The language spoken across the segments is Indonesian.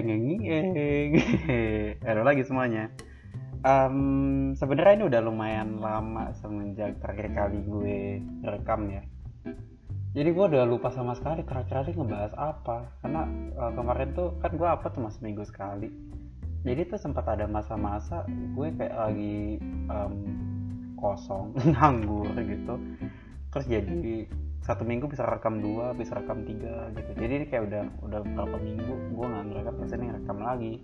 Engeng eng. Halo lagi semuanya. Um, Sebenarnya ini udah lumayan lama semenjak terakhir kali gue rekam ya. Jadi gue udah lupa sama sekali terakhir kali ngebahas apa. Karena uh, kemarin tuh kan gue apa cuma seminggu sekali. Jadi tuh sempat ada masa-masa gue kayak lagi um, kosong, nganggur gitu. Terus jadi satu minggu bisa rekam dua bisa rekam tiga gitu. Jadi kayak udah udah berapa minggu gue nggak ngerekam terus ini rekam lagi.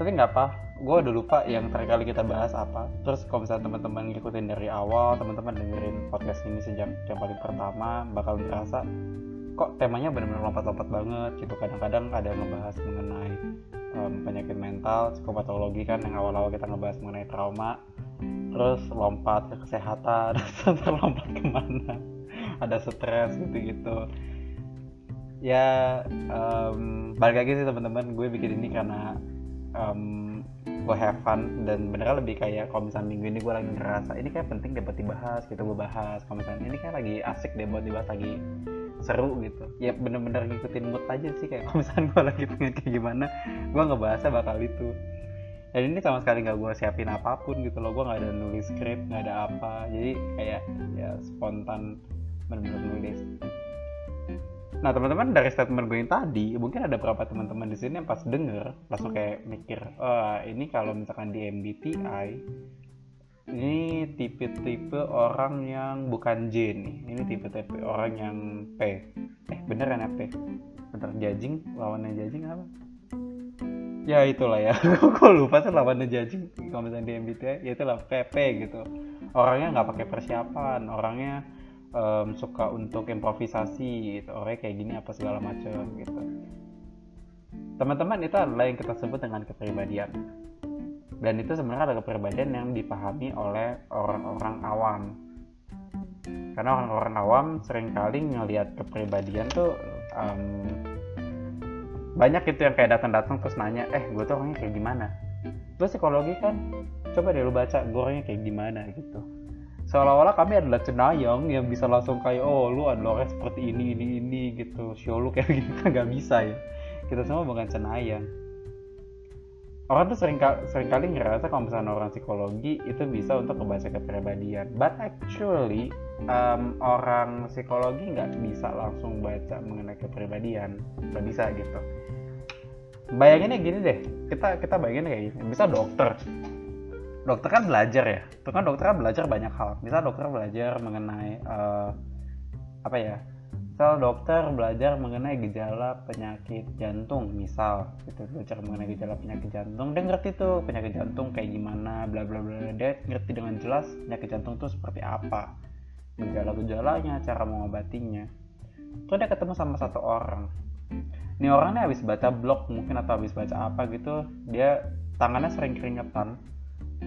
Tapi nggak apa gue udah lupa yang terakhir kali kita bahas apa. Terus kalau misalnya teman-teman ngikutin dari awal teman-teman dengerin podcast ini sejak yang paling pertama bakal ngerasa kok temanya benar-benar lompat-lompat banget gitu. Kadang-kadang ada yang ngebahas mengenai um, penyakit mental psikopatologi kan yang awal-awal kita ngebahas mengenai trauma terus lompat ke kesehatan terus lompat ke mana? Ada stres gitu-gitu. Ya um, balik lagi sih teman-teman. Gue bikin ini karena um, gue have fun. Dan beneran lebih kayak kalau misalnya minggu ini gue lagi ngerasa ini kayak penting deh dibahas gitu gue bahas. Kalau misalnya ini kayak lagi asik deh buat dibahas lagi seru gitu. Ya bener-bener ngikutin mood aja sih. Kayak kalau misalnya gue lagi pengen kayak gimana gue ngebahasnya bakal itu dan ini sama sekali nggak gue siapin apa pun gitu loh. Gue nggak ada nulis skrip nggak ada apa. Jadi kayak ya spontan benar-benar nulis. Nah teman-teman dari statement gue yang tadi mungkin ada beberapa teman-teman di sini yang pas denger langsung kayak mikir oh ini kalau misalkan di MBTI ini tipe-tipe orang yang bukan J nih. Ini tipe-tipe orang yang P. Eh beneran ya P? Bentar judging lawannya judging apa ya itulah ya. Kok lupa sih lawannya judging kalau misalnya di MBTI ya itulah PP gitu. Orangnya nggak pakai persiapan. Orangnya um, suka untuk improvisasi gitu. Orangnya kayak gini apa segala macam gitu. Teman-teman itu adalah yang kita sebut dengan kepribadian. Dan itu sebenarnya adalah kepribadian yang dipahami oleh orang-orang awam. Karena orang-orang awam sering kali ngelihat kepribadian tuh um, banyak itu yang kayak datang-datang terus nanya eh gue tuh orangnya kayak gimana? Terus psikologi kan coba deh lu baca gue orangnya kayak gimana? Gitu. Seolah-olah kami adalah cenayang yang bisa langsung kayak oh lu adalah orang seperti ini ini ini gitu. Show lu kayak gitu nggak bisa ya. Kita semua bukan cenayang orang tuh sering sering kali ngerasa kalau misalnya orang psikologi itu bisa untuk membaca kepribadian. But actually um, orang psikologi nggak bisa langsung baca mengenai kepribadian. Nggak bisa gitu. Bayanginnya gini deh. Kita kita bayanginnya kayak gini. Bisa dokter. Dokter kan belajar ya. Itu kan dokter kan belajar banyak hal. Misal dokter belajar mengenai uh, apa ya misal dokter belajar mengenai gejala penyakit jantung misal gitu. Belajar mengenai gejala penyakit jantung. Dia ngerti tuh penyakit jantung kayak gimana bla bla bla dia ngerti dengan jelas penyakit jantung tuh seperti apa. Gejala-gejalanya cara mengobatinya. Terus dia ketemu sama satu orang. Ini orangnya habis baca blog mungkin atau habis baca apa gitu dia tangannya sering keringetan.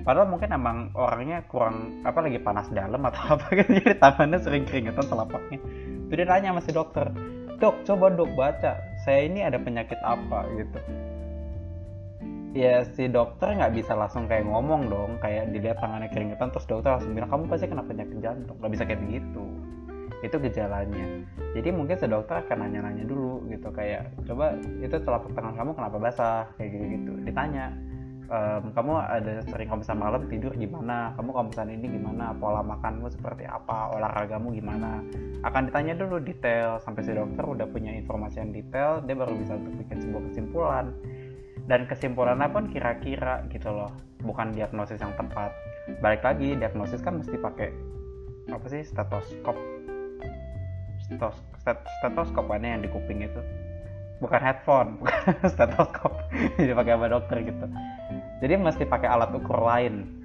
Padahal mungkin emang orangnya kurang apa lagi panas dalam atau apa gitu. Jadi tangannya sering keringetan telapaknya terus dia nanya sama si dokter dok coba dok baca saya ini ada penyakit apa? Gitu. Ya si dokter nggak bisa langsung kayak ngomong dong kayak dilihat tangannya keringetan terus dokter langsung bilang kamu pasti kena penyakit jantung. Nggak bisa kayak begitu. Itu gejalanya. Jadi mungkin si dokter akan nanya-nanya dulu gitu kayak coba itu telapak tangan kamu kenapa basah? Kayak gitu gitu ditanya ehm, kamu ada sering kalau misalnya malam tidur gimana? Kamu kalau misalnya ini gimana? Pola makanmu seperti apa? Olahragamu gimana? Akan ditanya dulu detail sampai si dokter udah punya informasi yang detail dia baru bisa untuk bikin sebuah kesimpulan. Dan kesimpulannya pun kira-kira gitu loh. Bukan diagnosis yang tepat. Balik lagi diagnosis kan mesti pakai apa sih stetoskop? Stetos, stetoskop mana yang di kuping itu? Bukan headphone bukan stetoskop. Jadi pakai apa dokter gitu jadi mesti pakai alat ukur lain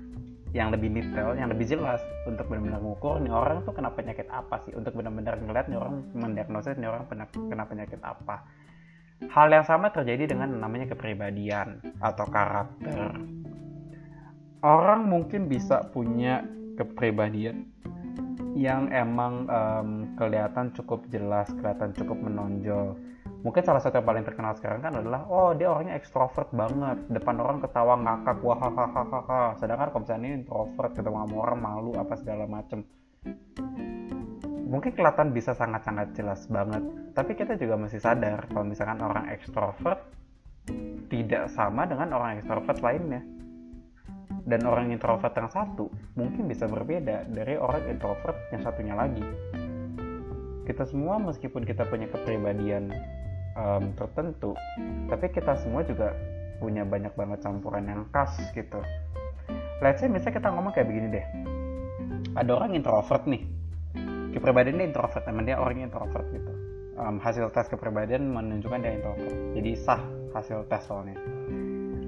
yang lebih detail, yang lebih jelas untuk benar-benar mengukur nih orang tuh kena penyakit apa sih untuk benar-benar ngeliat nih orang mendiagnosis nih orang kena penyakit apa Hal yang sama terjadi dengan namanya kepribadian atau karakter. Orang mungkin bisa punya kepribadian yang emang um, kelihatan cukup jelas, kelihatan cukup menonjol. Mungkin salah satu yang paling terkenal sekarang kan adalah, oh dia orangnya ekstrovert banget, depan orang ketawa ngakak, wah hahaha. Sedangkan kalau misalnya ini introvert, ketemu sama orang malu apa segala macem. Mungkin kelihatan bisa sangat-sangat jelas banget. Tapi kita juga mesti sadar kalau misalkan orang ekstrovert tidak sama dengan orang ekstrovert lainnya. Dan orang introvert yang satu mungkin bisa berbeda dari orang introvert yang satunya lagi. Kita semua meskipun kita punya kepribadian um, tertentu tapi kita semua juga punya banyak banget campuran yang khas gitu. Let's say misalnya kita ngomong kayak begini deh. Ada orang introvert nih. Kepribadian dia introvert emang dia orang introvert gitu. Um, hasil tes kepribadian menunjukkan dia introvert. Jadi sah hasil tes soalnya.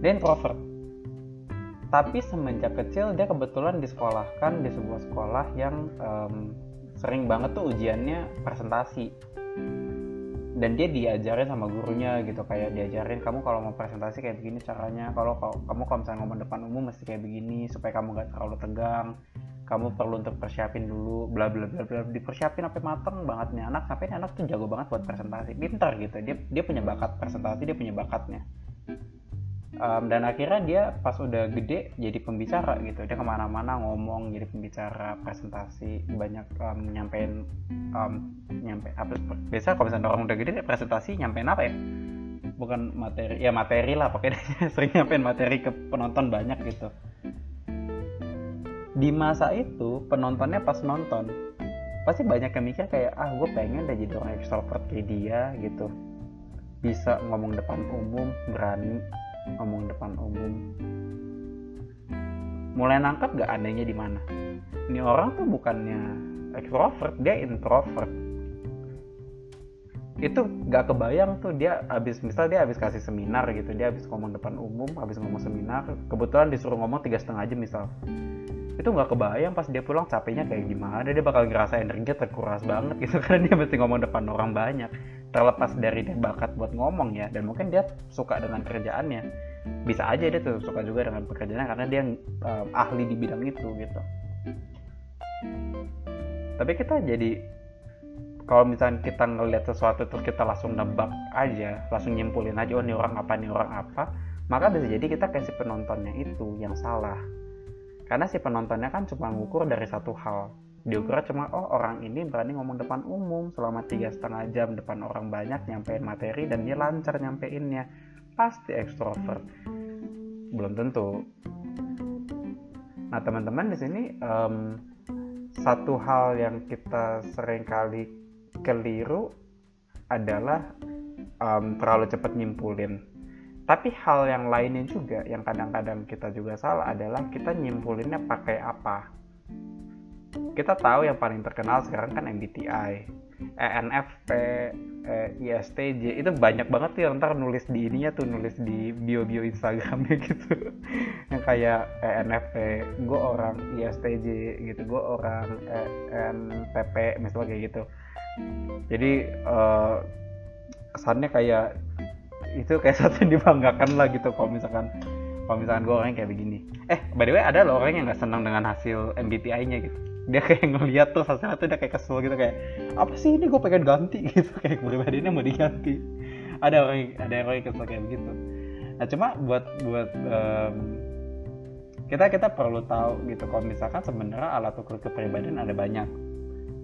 Dia introvert. Tapi semenjak kecil dia kebetulan disekolahkan di sebuah sekolah yang um, sering banget tuh ujiannya presentasi dan dia diajarin sama gurunya gitu kayak diajarin kamu kalau mau presentasi kayak begini caranya kalau kamu kalau misalnya ngomong depan umum mesti kayak begini supaya kamu gak terlalu tegang kamu perlu untuk persiapin dulu bla bla bla bla dipersiapin sampai mateng banget nih anak sampai anak tuh jago banget buat presentasi pintar gitu dia dia punya bakat presentasi dia punya bakatnya um, dan akhirnya dia pas udah gede jadi pembicara gitu. Dia ke mana-mana ngomong jadi pembicara presentasi banyak um, nyampein um, nyampe apa biasa kalau misalnya orang udah gede presentasi nyampein apa ya? Bukan materi ya materi lah pokoknya sering nyampein materi ke penonton banyak gitu. Di masa itu penontonnya pas nonton pasti banyak yang mikir kayak ah gue pengen deh jadi orang ekstrovert kayak dia gitu. Bisa ngomong depan umum berani ngomong depan umum. Mulai nangkep gak anehnya di mana? Ini orang tuh bukannya ekstrovert dia introvert. Itu gak kebayang tuh dia habis misal dia habis kasih seminar gitu dia habis ngomong depan umum habis ngomong seminar kebetulan disuruh ngomong tiga setengah jam misal. Itu nggak kebayang pas dia pulang capeknya kayak gimana dia bakal ngerasa energinya terkuras banget gitu karena dia mesti ngomong depan orang banyak terlepas dari dia bakat buat ngomong ya dan mungkin dia suka dengan kerjaannya. Bisa aja dia tuh suka juga dengan pekerjaannya karena dia um, ahli di bidang itu gitu. Tapi kita jadi kalau misalnya kita ngelihat sesuatu terus kita langsung nebak aja langsung nyimpulin aja oh ini orang apa nih orang apa maka bisa jadi kita kasih penontonnya itu yang salah. Karena si penontonnya kan cuma ngukur dari satu hal diukur cuma oh orang ini berani ngomong depan umum selama tiga setengah jam depan orang banyak nyampein materi dan dia lancar nyampeinnya. Pasti ekstrovert. Belum tentu. Nah teman-teman di sini um, satu hal yang kita sering kali keliru adalah um, terlalu cepat nyimpulin. Tapi hal yang lainnya juga yang kadang-kadang kita juga salah adalah kita nyimpulinnya pakai apa. Kita tahu yang paling terkenal sekarang kan MBTI, ENFP, eh, ISTJ itu banyak banget tuh yang ntar nulis di ininya tuh nulis di bio-bio Instagramnya gitu. Yang kayak ENFP gue orang ISTJ gitu gue orang ENTP misalnya kayak gitu. Jadi uh, kesannya kayak itu kayak satu yang dibanggakan lah gitu kalau misalkan kalau misalkan gue orangnya kayak begini. Eh by the way ada loh orang yang nggak senang dengan hasil MBTI-nya gitu. Dia kayak ngeliat tuh hasilnya tuh dia kayak kesel gitu kayak apa sih ini? Gue pengen ganti gitu. Kayak pribadinya mau diganti. Ada orang ada orang yang kesel kayak begitu. Nah cuma buat buat um, kita kita perlu tahu gitu kalau misalkan sebenarnya alat ukur kepribadian ada banyak.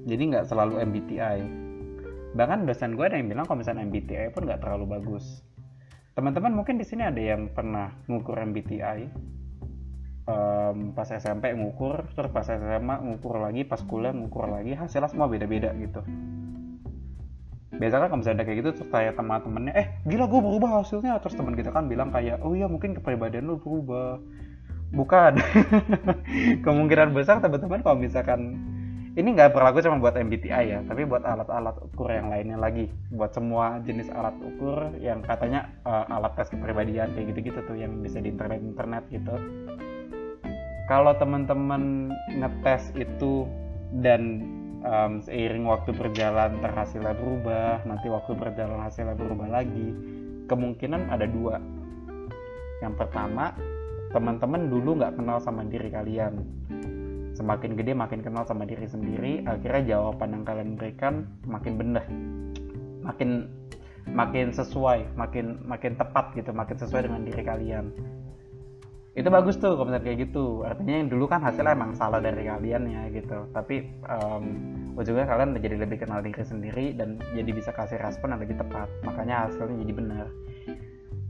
Jadi nggak selalu MBTI bahkan dosen gue ada yang bilang kalau misalnya MBTI pun nggak terlalu bagus teman-teman mungkin di sini ada yang pernah ngukur MBTI um, pas SMP ngukur terus pas SMA ngukur lagi pas kuliah ngukur lagi hasilnya semua beda-beda gitu. Biasanya kan kalau misalnya kayak gitu terus tanya teman-temannya eh gila gue berubah hasilnya. Terus teman kita kan bilang kayak oh iya mungkin kepribadian lu berubah. Bukan. Kemungkinan besar teman-teman kalau misalkan ini nggak berlaku cuma buat MBTI ya tapi buat alat-alat ukur yang lainnya lagi. Buat semua jenis alat ukur yang katanya uh, alat tes kepribadian kayak gitu-gitu tuh yang bisa di internet-internet gitu. Kalau teman-teman ngetes itu dan um, seiring waktu berjalan terhasilnya berubah nanti waktu berjalan hasilnya berubah lagi kemungkinan ada dua. Yang pertama teman-teman dulu nggak kenal sama diri kalian semakin gede makin kenal sama diri sendiri. Akhirnya jawaban yang kalian berikan makin benar. Makin makin sesuai makin makin tepat gitu makin sesuai dengan diri kalian. Itu bagus tuh kalau kayak gitu. Artinya yang dulu kan hasilnya emang salah dari kalian ya gitu. Tapi um, ujungnya kalian jadi lebih kenal diri sendiri dan jadi bisa kasih respon yang lebih tepat. Makanya hasilnya jadi benar.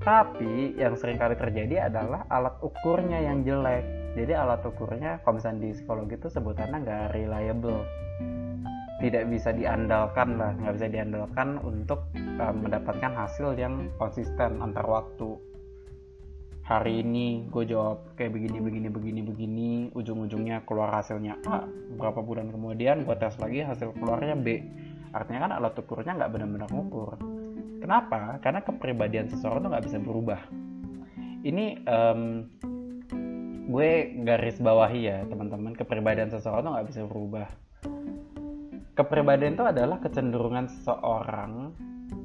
Tapi yang sering kali terjadi adalah alat ukurnya yang jelek jadi alat ukurnya kalau misalnya di psikologi itu sebutannya nggak reliable. Tidak bisa diandalkan lah nggak bisa diandalkan untuk uh, mendapatkan hasil yang konsisten antar waktu. Hari ini gue jawab kayak begini begini begini begini ujung-ujungnya keluar hasilnya A berapa bulan kemudian gue tes lagi hasil keluarnya B. Artinya kan alat ukurnya nggak benar-benar ngukur. Kenapa? Karena kepribadian seseorang tuh nggak bisa berubah. Ini um, gue garis bawahi ya teman-teman kepribadian seseorang tuh nggak bisa berubah kepribadian itu adalah kecenderungan seseorang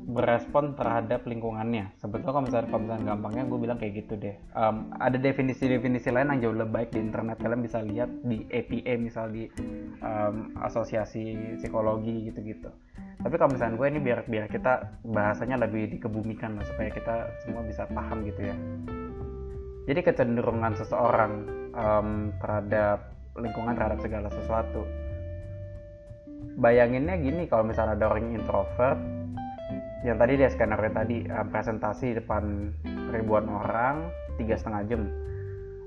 berespon terhadap lingkungannya. Sebetulnya kalau misalnya, kalau misalnya gampangnya gue bilang kayak gitu deh. Um, ada definisi-definisi lain yang jauh lebih baik di internet. Kalian bisa lihat di APA misal di um, asosiasi psikologi gitu-gitu. Tapi kalau misalnya gue ini biar biar kita bahasanya lebih dikebumikan lah supaya kita semua bisa paham gitu ya. Jadi kecenderungan seseorang um, terhadap lingkungan terhadap segala sesuatu. Bayanginnya gini kalau misalnya ada orang introvert yang tadi dia skenario tadi uh, presentasi depan ribuan orang tiga setengah jam.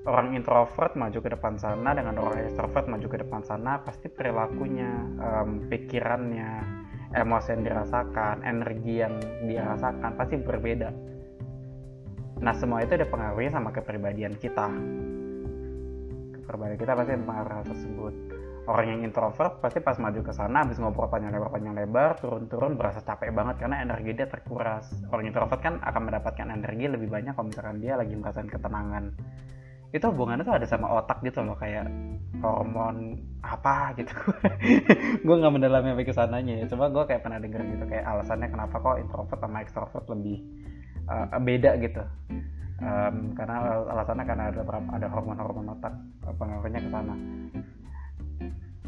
Orang introvert maju ke depan sana dengan orang extrovert maju ke depan sana pasti perilakunya um, pikirannya emosi yang dirasakan energi yang dirasakan pasti berbeda nah semua itu ada pengaruhnya sama kepribadian kita. Kepribadian kita pasti mempengaruhi hal tersebut. Orang yang introvert pasti pas maju ke sana habis ngobrol panjang lebar panjang lebar turun-turun berasa capek banget karena energi dia terkuras. Orang introvert kan akan mendapatkan energi lebih banyak kalau misalkan dia lagi merasakan ketenangan. Itu hubungannya tuh ada sama otak gitu loh kayak hormon apa gitu. Gue nggak mendalami sampai ke sananya ya cuma gue kayak pernah denger gitu kayak alasannya kenapa kok introvert sama extrovert lebih uh, beda gitu um, karena alasannya karena ada ada hormon-hormon otak pengaruhnya ke sana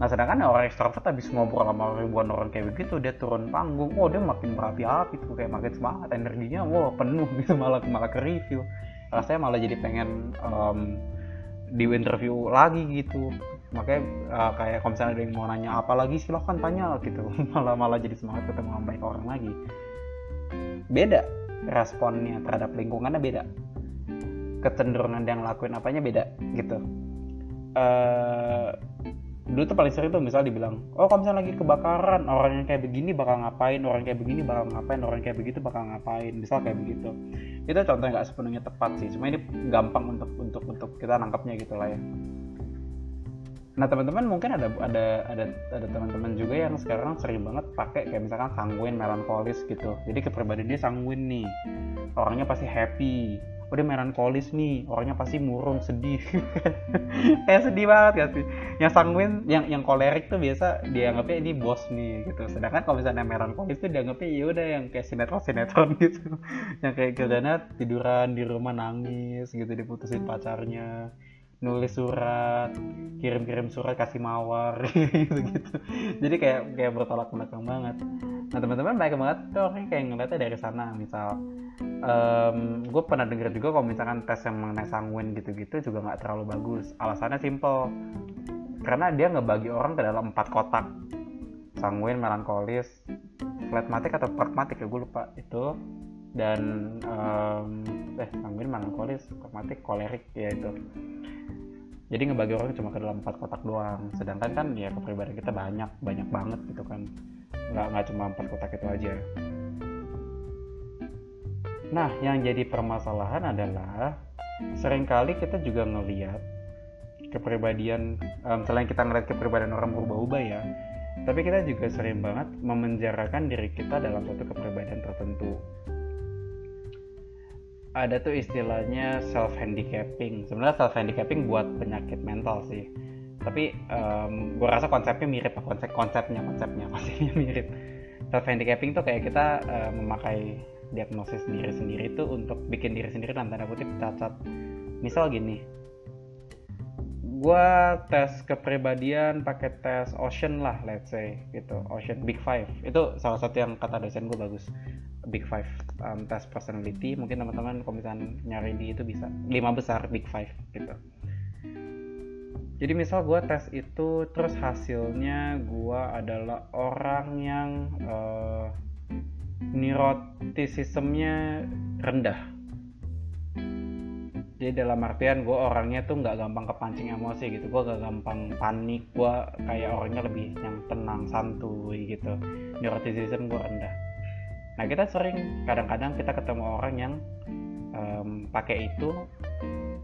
Nah sedangkan orang ekstrovert habis ngobrol sama ribuan orang kayak begitu dia turun panggung, oh dia makin berapi-api tuh kayak makin semangat energinya, wah penuh gitu malah malah ke review. Rasanya malah jadi pengen um, di interview lagi gitu. Makanya uh, kayak kalau misalnya ada yang mau nanya apa lagi silahkan tanya gitu. malah malah jadi semangat ketemu sama banyak orang lagi. Beda responnya terhadap lingkungannya beda. Kecenderungan dia ngelakuin apanya beda gitu. Uh, dulu tuh paling sering tuh misal dibilang oh kalau misalnya lagi kebakaran orang yang kayak begini bakal ngapain orang kayak begini bakal ngapain orang kayak begitu bakal ngapain misal kayak begitu itu contohnya nggak sepenuhnya tepat sih cuma ini gampang untuk untuk untuk kita nangkapnya gitu lah ya nah teman-teman mungkin ada ada ada ada teman-teman juga yang sekarang sering banget pakai kayak misalkan sanguin melankolis gitu. Jadi kepribadian dia sanguin nih. Orangnya pasti happy. Oh dia melankolis nih. Orangnya pasti murung sedih. Kayak sedih banget gak sih? Yang sanguin yang yang kolerik tuh biasa dianggapnya ini bos nih gitu. Sedangkan kalau misalnya melankolis tuh dianggapnya ya udah yang kayak sinetron sinetron gitu. Yang kayak kerjanya tiduran di rumah nangis gitu diputusin pacarnya nulis surat kirim-kirim surat kasih mawar gitu gitu jadi kayak kayak bertolak belakang banget. Nah teman-teman baik banget tuh orang kayak ngeliatnya dari sana. Misal um, gue pernah denger juga kalau misalkan tes yang mengenai sanguin gitu-gitu juga nggak terlalu bagus. Alasannya simple. Karena dia ngebagi orang ke dalam empat kotak. Sanguin melankolis flegmatik atau pragmatik ya gue lupa. Itu dan um, eh sanguin melankolis pragmatik kolerik ya itu. Jadi ngebagi orang cuma ke dalam empat kotak doang. Sedangkan kan ya kepribadian kita banyak banyak banget gitu kan. Nggak nggak cuma empat kotak itu aja. Nah yang jadi permasalahan adalah sering kali kita juga ngeliat kepribadian um, selain kita ngeliat kepribadian orang berubah-ubah ya tapi kita juga sering banget memenjarakan diri kita dalam suatu kepribadian tertentu ada tuh istilahnya self handicapping sebenarnya self handicapping buat penyakit mental sih. Tapi um, gue rasa konsepnya mirip konsep konsepnya konsepnya konsepnya mirip. Self handicapping tuh kayak kita uh, memakai diagnosis diri sendiri itu untuk bikin diri sendiri dalam tanda kutip cacat. Misal gini. Gue tes kepribadian pakai tes Ocean lah let's say gitu. Ocean Big Five. Itu salah satu yang kata dosen gue bagus Big Five um, tes personality. Mungkin teman-teman kalau misalnya nyari di itu bisa. Lima besar Big Five gitu. Jadi misal gue tes itu terus hasilnya gue adalah orang yang uh, neuroticismnya rendah. Jadi dalam artian gue orangnya tuh nggak gampang kepancing emosi gitu. Gue gak gampang panik. Gue kayak orangnya lebih yang tenang santuy gitu. Neuroticism gue rendah nah kita sering kadang-kadang kita ketemu orang yang um, pakai itu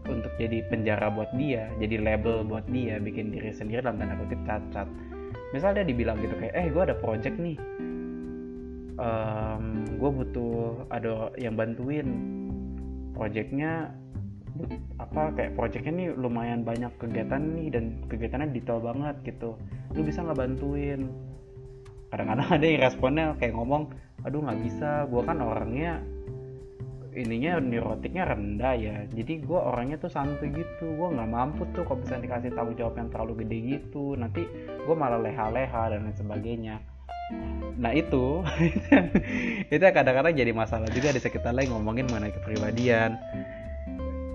untuk jadi penjara buat dia jadi label buat dia bikin diri sendiri dalam tanda kutip cacat. Misalnya dia dibilang gitu kayak eh gue ada project nih. Um, gue butuh ada yang bantuin. Projectnya apa kayak projectnya nih lumayan banyak kegiatan nih dan kegiatannya detail banget gitu. Lu bisa nggak bantuin? Kadang-kadang ada yang responnya kayak ngomong aduh nggak bisa. Gue kan orangnya ininya neurotiknya rendah ya. Jadi gue orangnya tuh santai gitu. Gue nggak mampu tuh kalau bisa dikasih tanggung jawab yang terlalu gede gitu. Nanti gue malah leha-leha dan lain sebagainya. Nah itu itu kadang-kadang jadi masalah juga di sekitar lain ngomongin mengenai kepribadian.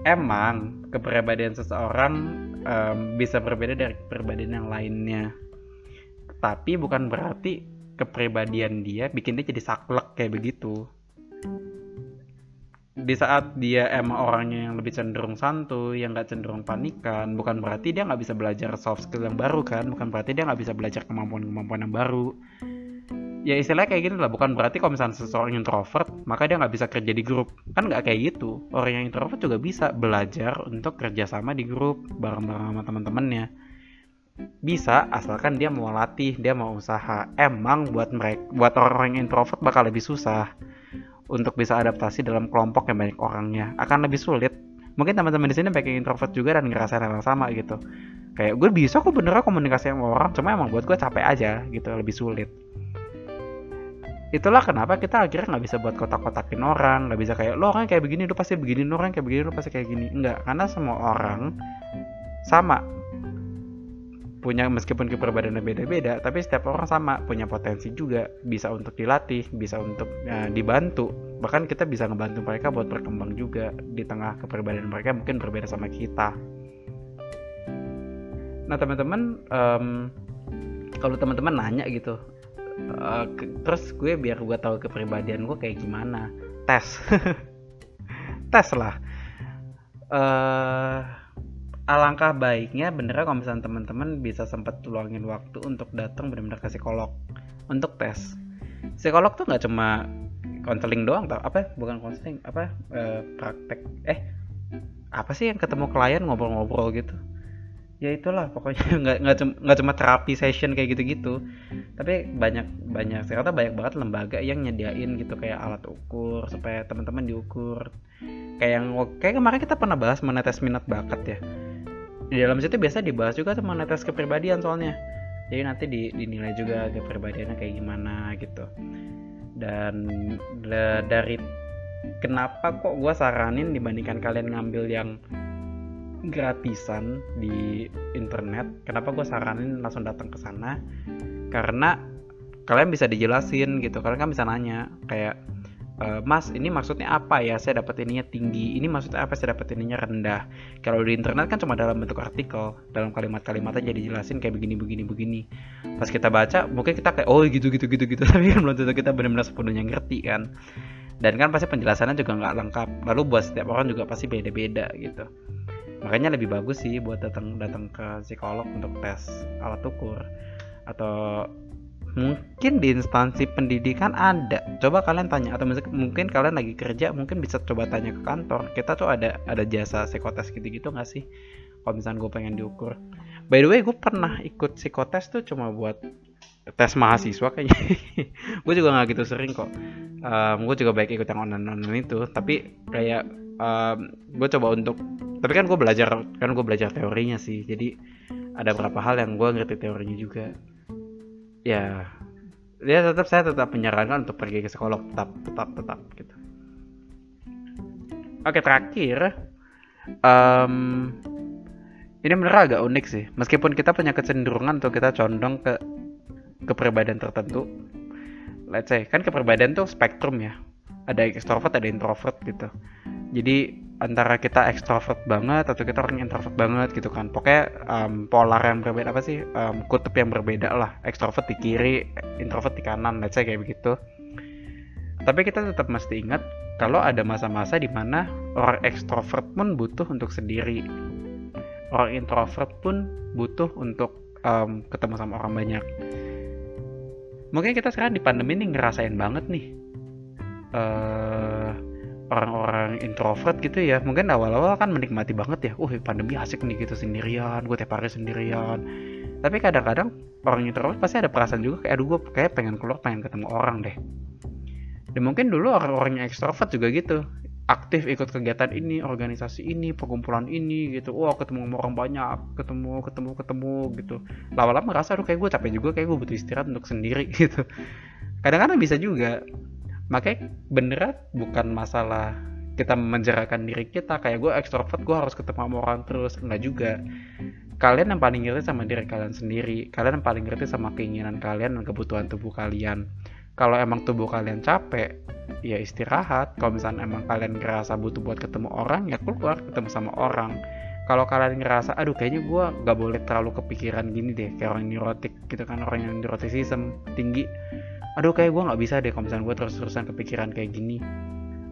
Emang kepribadian seseorang um, bisa berbeda dari kepribadian yang lainnya. Tapi bukan berarti kepribadian dia bikin dia jadi saklek kayak begitu. Di saat dia emang orangnya yang lebih cenderung santuy yang nggak cenderung panikan bukan berarti dia nggak bisa belajar soft skill yang baru kan? Bukan berarti dia nggak bisa belajar kemampuan-kemampuan yang baru. Ya istilahnya kayak gini lah bukan berarti kalau misalnya seseorang introvert maka dia nggak bisa kerja di grup. Kan nggak kayak gitu. Orang yang introvert juga bisa belajar untuk kerjasama di grup bareng-bareng sama teman-temannya bisa asalkan dia mau latih dia mau usaha. Emang buat mereka buat orang yang introvert bakal lebih susah untuk bisa adaptasi dalam kelompok yang banyak orangnya. Akan lebih sulit. Mungkin teman-teman di sini banyak introvert juga dan ngerasain hal yang sama gitu. Kayak gue bisa kok beneran komunikasi sama orang cuma emang buat gue capek aja gitu lebih sulit. Itulah kenapa kita akhirnya nggak bisa buat kotak-kotakin orang nggak bisa kayak lo orang kayak begini lo pasti begini lo orang kayak begini lo pasti kayak gini. Enggak karena semua orang sama punya meskipun kepribadiannya beda-beda tapi setiap orang sama punya potensi juga. Bisa untuk dilatih bisa untuk ya, dibantu. Bahkan kita bisa ngebantu mereka buat berkembang juga. Di tengah kepribadian mereka mungkin berbeda sama kita. Nah teman-teman um, kalau teman-teman nanya gitu uh, terus gue biar gue tahu kepribadian gue kayak gimana. Tes. Tes lah. Uh, alangkah baiknya bener kalau misalnya teman-teman bisa sempat luangin waktu untuk datang benar-benar ke psikolog untuk tes. Psikolog tuh nggak cuma konseling doang tau apa bukan konseling apa uh, praktek eh apa sih yang ketemu klien ngobrol-ngobrol gitu? Ya itulah pokoknya nggak nggak cuma terapi session kayak gitu-gitu. Tapi banyak banyak saya kata banyak banget lembaga yang nyediain gitu kayak alat ukur supaya teman-teman diukur. Kayak yang kayak kemarin kita pernah bahas mengenai tes minat bakat ya di dalam situ biasa dibahas juga tuh mengenai tes kepribadian soalnya. Jadi nanti di, dinilai juga kepribadiannya kayak gimana gitu. Dan dari kenapa kok gue saranin dibandingkan kalian ngambil yang gratisan di internet kenapa gue saranin langsung datang ke sana? Karena kalian bisa dijelasin gitu kalian kan bisa nanya kayak e, Mas ini maksudnya apa ya? Saya dapat ininya tinggi. Ini maksudnya apa? Saya dapat ininya rendah. Kalau di internet kan cuma dalam bentuk artikel. Dalam kalimat-kalimatnya jadi jelasin kayak begini begini begini. Pas kita baca mungkin kita kayak oh gitu gitu gitu gitu. Tapi kan belum tentu kita benar-benar sepenuhnya ngerti kan? Dan kan pasti penjelasannya juga nggak lengkap. Lalu buat setiap orang juga pasti beda-beda gitu. Makanya lebih bagus sih buat datang datang ke psikolog untuk tes alat ukur. Atau mungkin di instansi pendidikan ada. Coba kalian tanya atau mungkin kalian lagi kerja mungkin bisa coba tanya ke kantor. Kita tuh ada ada jasa psikotes gitu-gitu nggak sih? Kalau misalnya gue pengen diukur. By the way gue pernah ikut psikotes tuh cuma buat tes mahasiswa kayaknya. Gue juga nggak gitu sering kok. Um, gue juga baik ikut yang online online itu. Tapi kayak um, gue coba untuk tapi kan gue belajar kan gue belajar teorinya sih. Jadi ada beberapa hal yang gue ngerti teorinya juga. Ya dia tetap saya tetap menyarankan untuk pergi ke psikolog tetap tetap tetap gitu. Oke terakhir um, ini bener agak unik sih. Meskipun kita punya kecenderungan untuk kita condong ke kepribadian tertentu let's say kan kepribadian tuh spektrum ya. Ada ekstrovert ada introvert gitu. Jadi antara kita ekstrovert banget atau kita orang introvert banget gitu kan. Pokoknya um, polar yang berbeda apa sih um, kutub yang berbeda lah. Ekstrovert di kiri introvert di kanan let's say kayak begitu. Tapi kita tetap mesti ingat kalau ada masa-masa di mana orang ekstrovert pun butuh untuk sendiri. Orang introvert pun butuh untuk um, ketemu sama orang banyak. Mungkin kita sekarang di pandemi ini ngerasain banget nih uh, orang-orang introvert gitu ya. Mungkin awal-awal kan menikmati banget ya. Uh pandemi asik nih gitu sendirian gue tiap hari sendirian. Tapi kadang-kadang orang introvert pasti ada perasaan juga kayak aduh gue kayak pengen keluar pengen ketemu orang deh. Dan mungkin dulu orang-orang yang ekstrovert juga gitu. Aktif ikut kegiatan ini organisasi ini perkumpulan ini gitu. Wah ketemu sama orang banyak ketemu ketemu ketemu gitu. Lama-lama merasa aduh kayak gue capek juga kayak gue butuh istirahat untuk sendiri gitu. Kadang-kadang bisa juga makanya beneran bukan masalah kita menjarakan diri kita kayak gue ekstrovert gue harus ketemu sama orang terus. Enggak juga. Kalian yang paling ngerti sama diri kalian sendiri kalian yang paling ngerti sama keinginan kalian dan kebutuhan tubuh kalian. Kalau emang tubuh kalian capek ya istirahat. Kalau misalnya emang kalian ngerasa butuh buat ketemu orang ya keluar ketemu sama orang. Kalau kalian ngerasa aduh kayaknya gue nggak boleh terlalu kepikiran gini deh kayak orang neurotik gitu kan orang yang neuroticism tinggi aduh kayak gue nggak bisa deh kalau misalnya gue terus-terusan kepikiran kayak gini.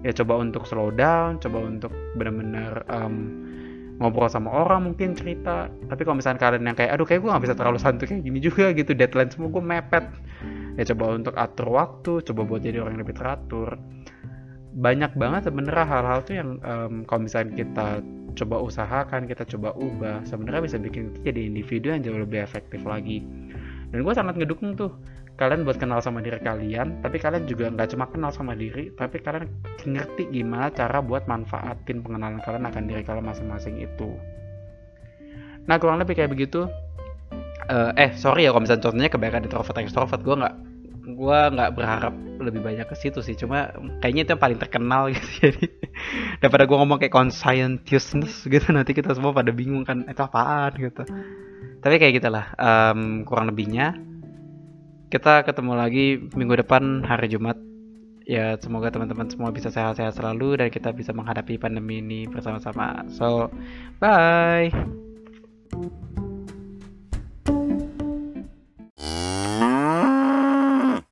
Ya coba untuk slow down coba untuk benar-benar um, ngobrol sama orang mungkin cerita. Tapi kalau misalnya kalian yang kayak aduh kayak gue nggak bisa terlalu santai kayak gini juga gitu deadline semua gue mepet. Ya coba untuk atur waktu coba buat jadi orang yang lebih teratur. Banyak banget sebenarnya hal-hal tuh yang um, kalau misalnya kita coba usahakan kita coba ubah sebenarnya bisa bikin kita jadi individu yang jauh lebih efektif lagi. Dan gue sangat ngedukung tuh kalian buat kenal sama diri kalian tapi kalian juga nggak cuma kenal sama diri tapi kalian ngerti gimana cara buat manfaatin pengenalan kalian akan diri kalian masing-masing itu. Nah kurang lebih kayak begitu. Uh, eh sorry ya kalau misalnya contohnya kebanyakan introvert extrovert gue nggak gue nggak berharap lebih banyak ke situ sih. Cuma kayaknya itu yang paling terkenal gitu. Jadi daripada gue ngomong kayak conscientiousness gitu nanti kita semua pada bingung kan itu apaan? gitu. Tapi kayak gitulah um, kurang lebihnya kita ketemu lagi minggu depan hari Jumat. Ya, semoga teman-teman semua bisa sehat-sehat selalu dan kita bisa menghadapi pandemi ini bersama-sama. So, bye.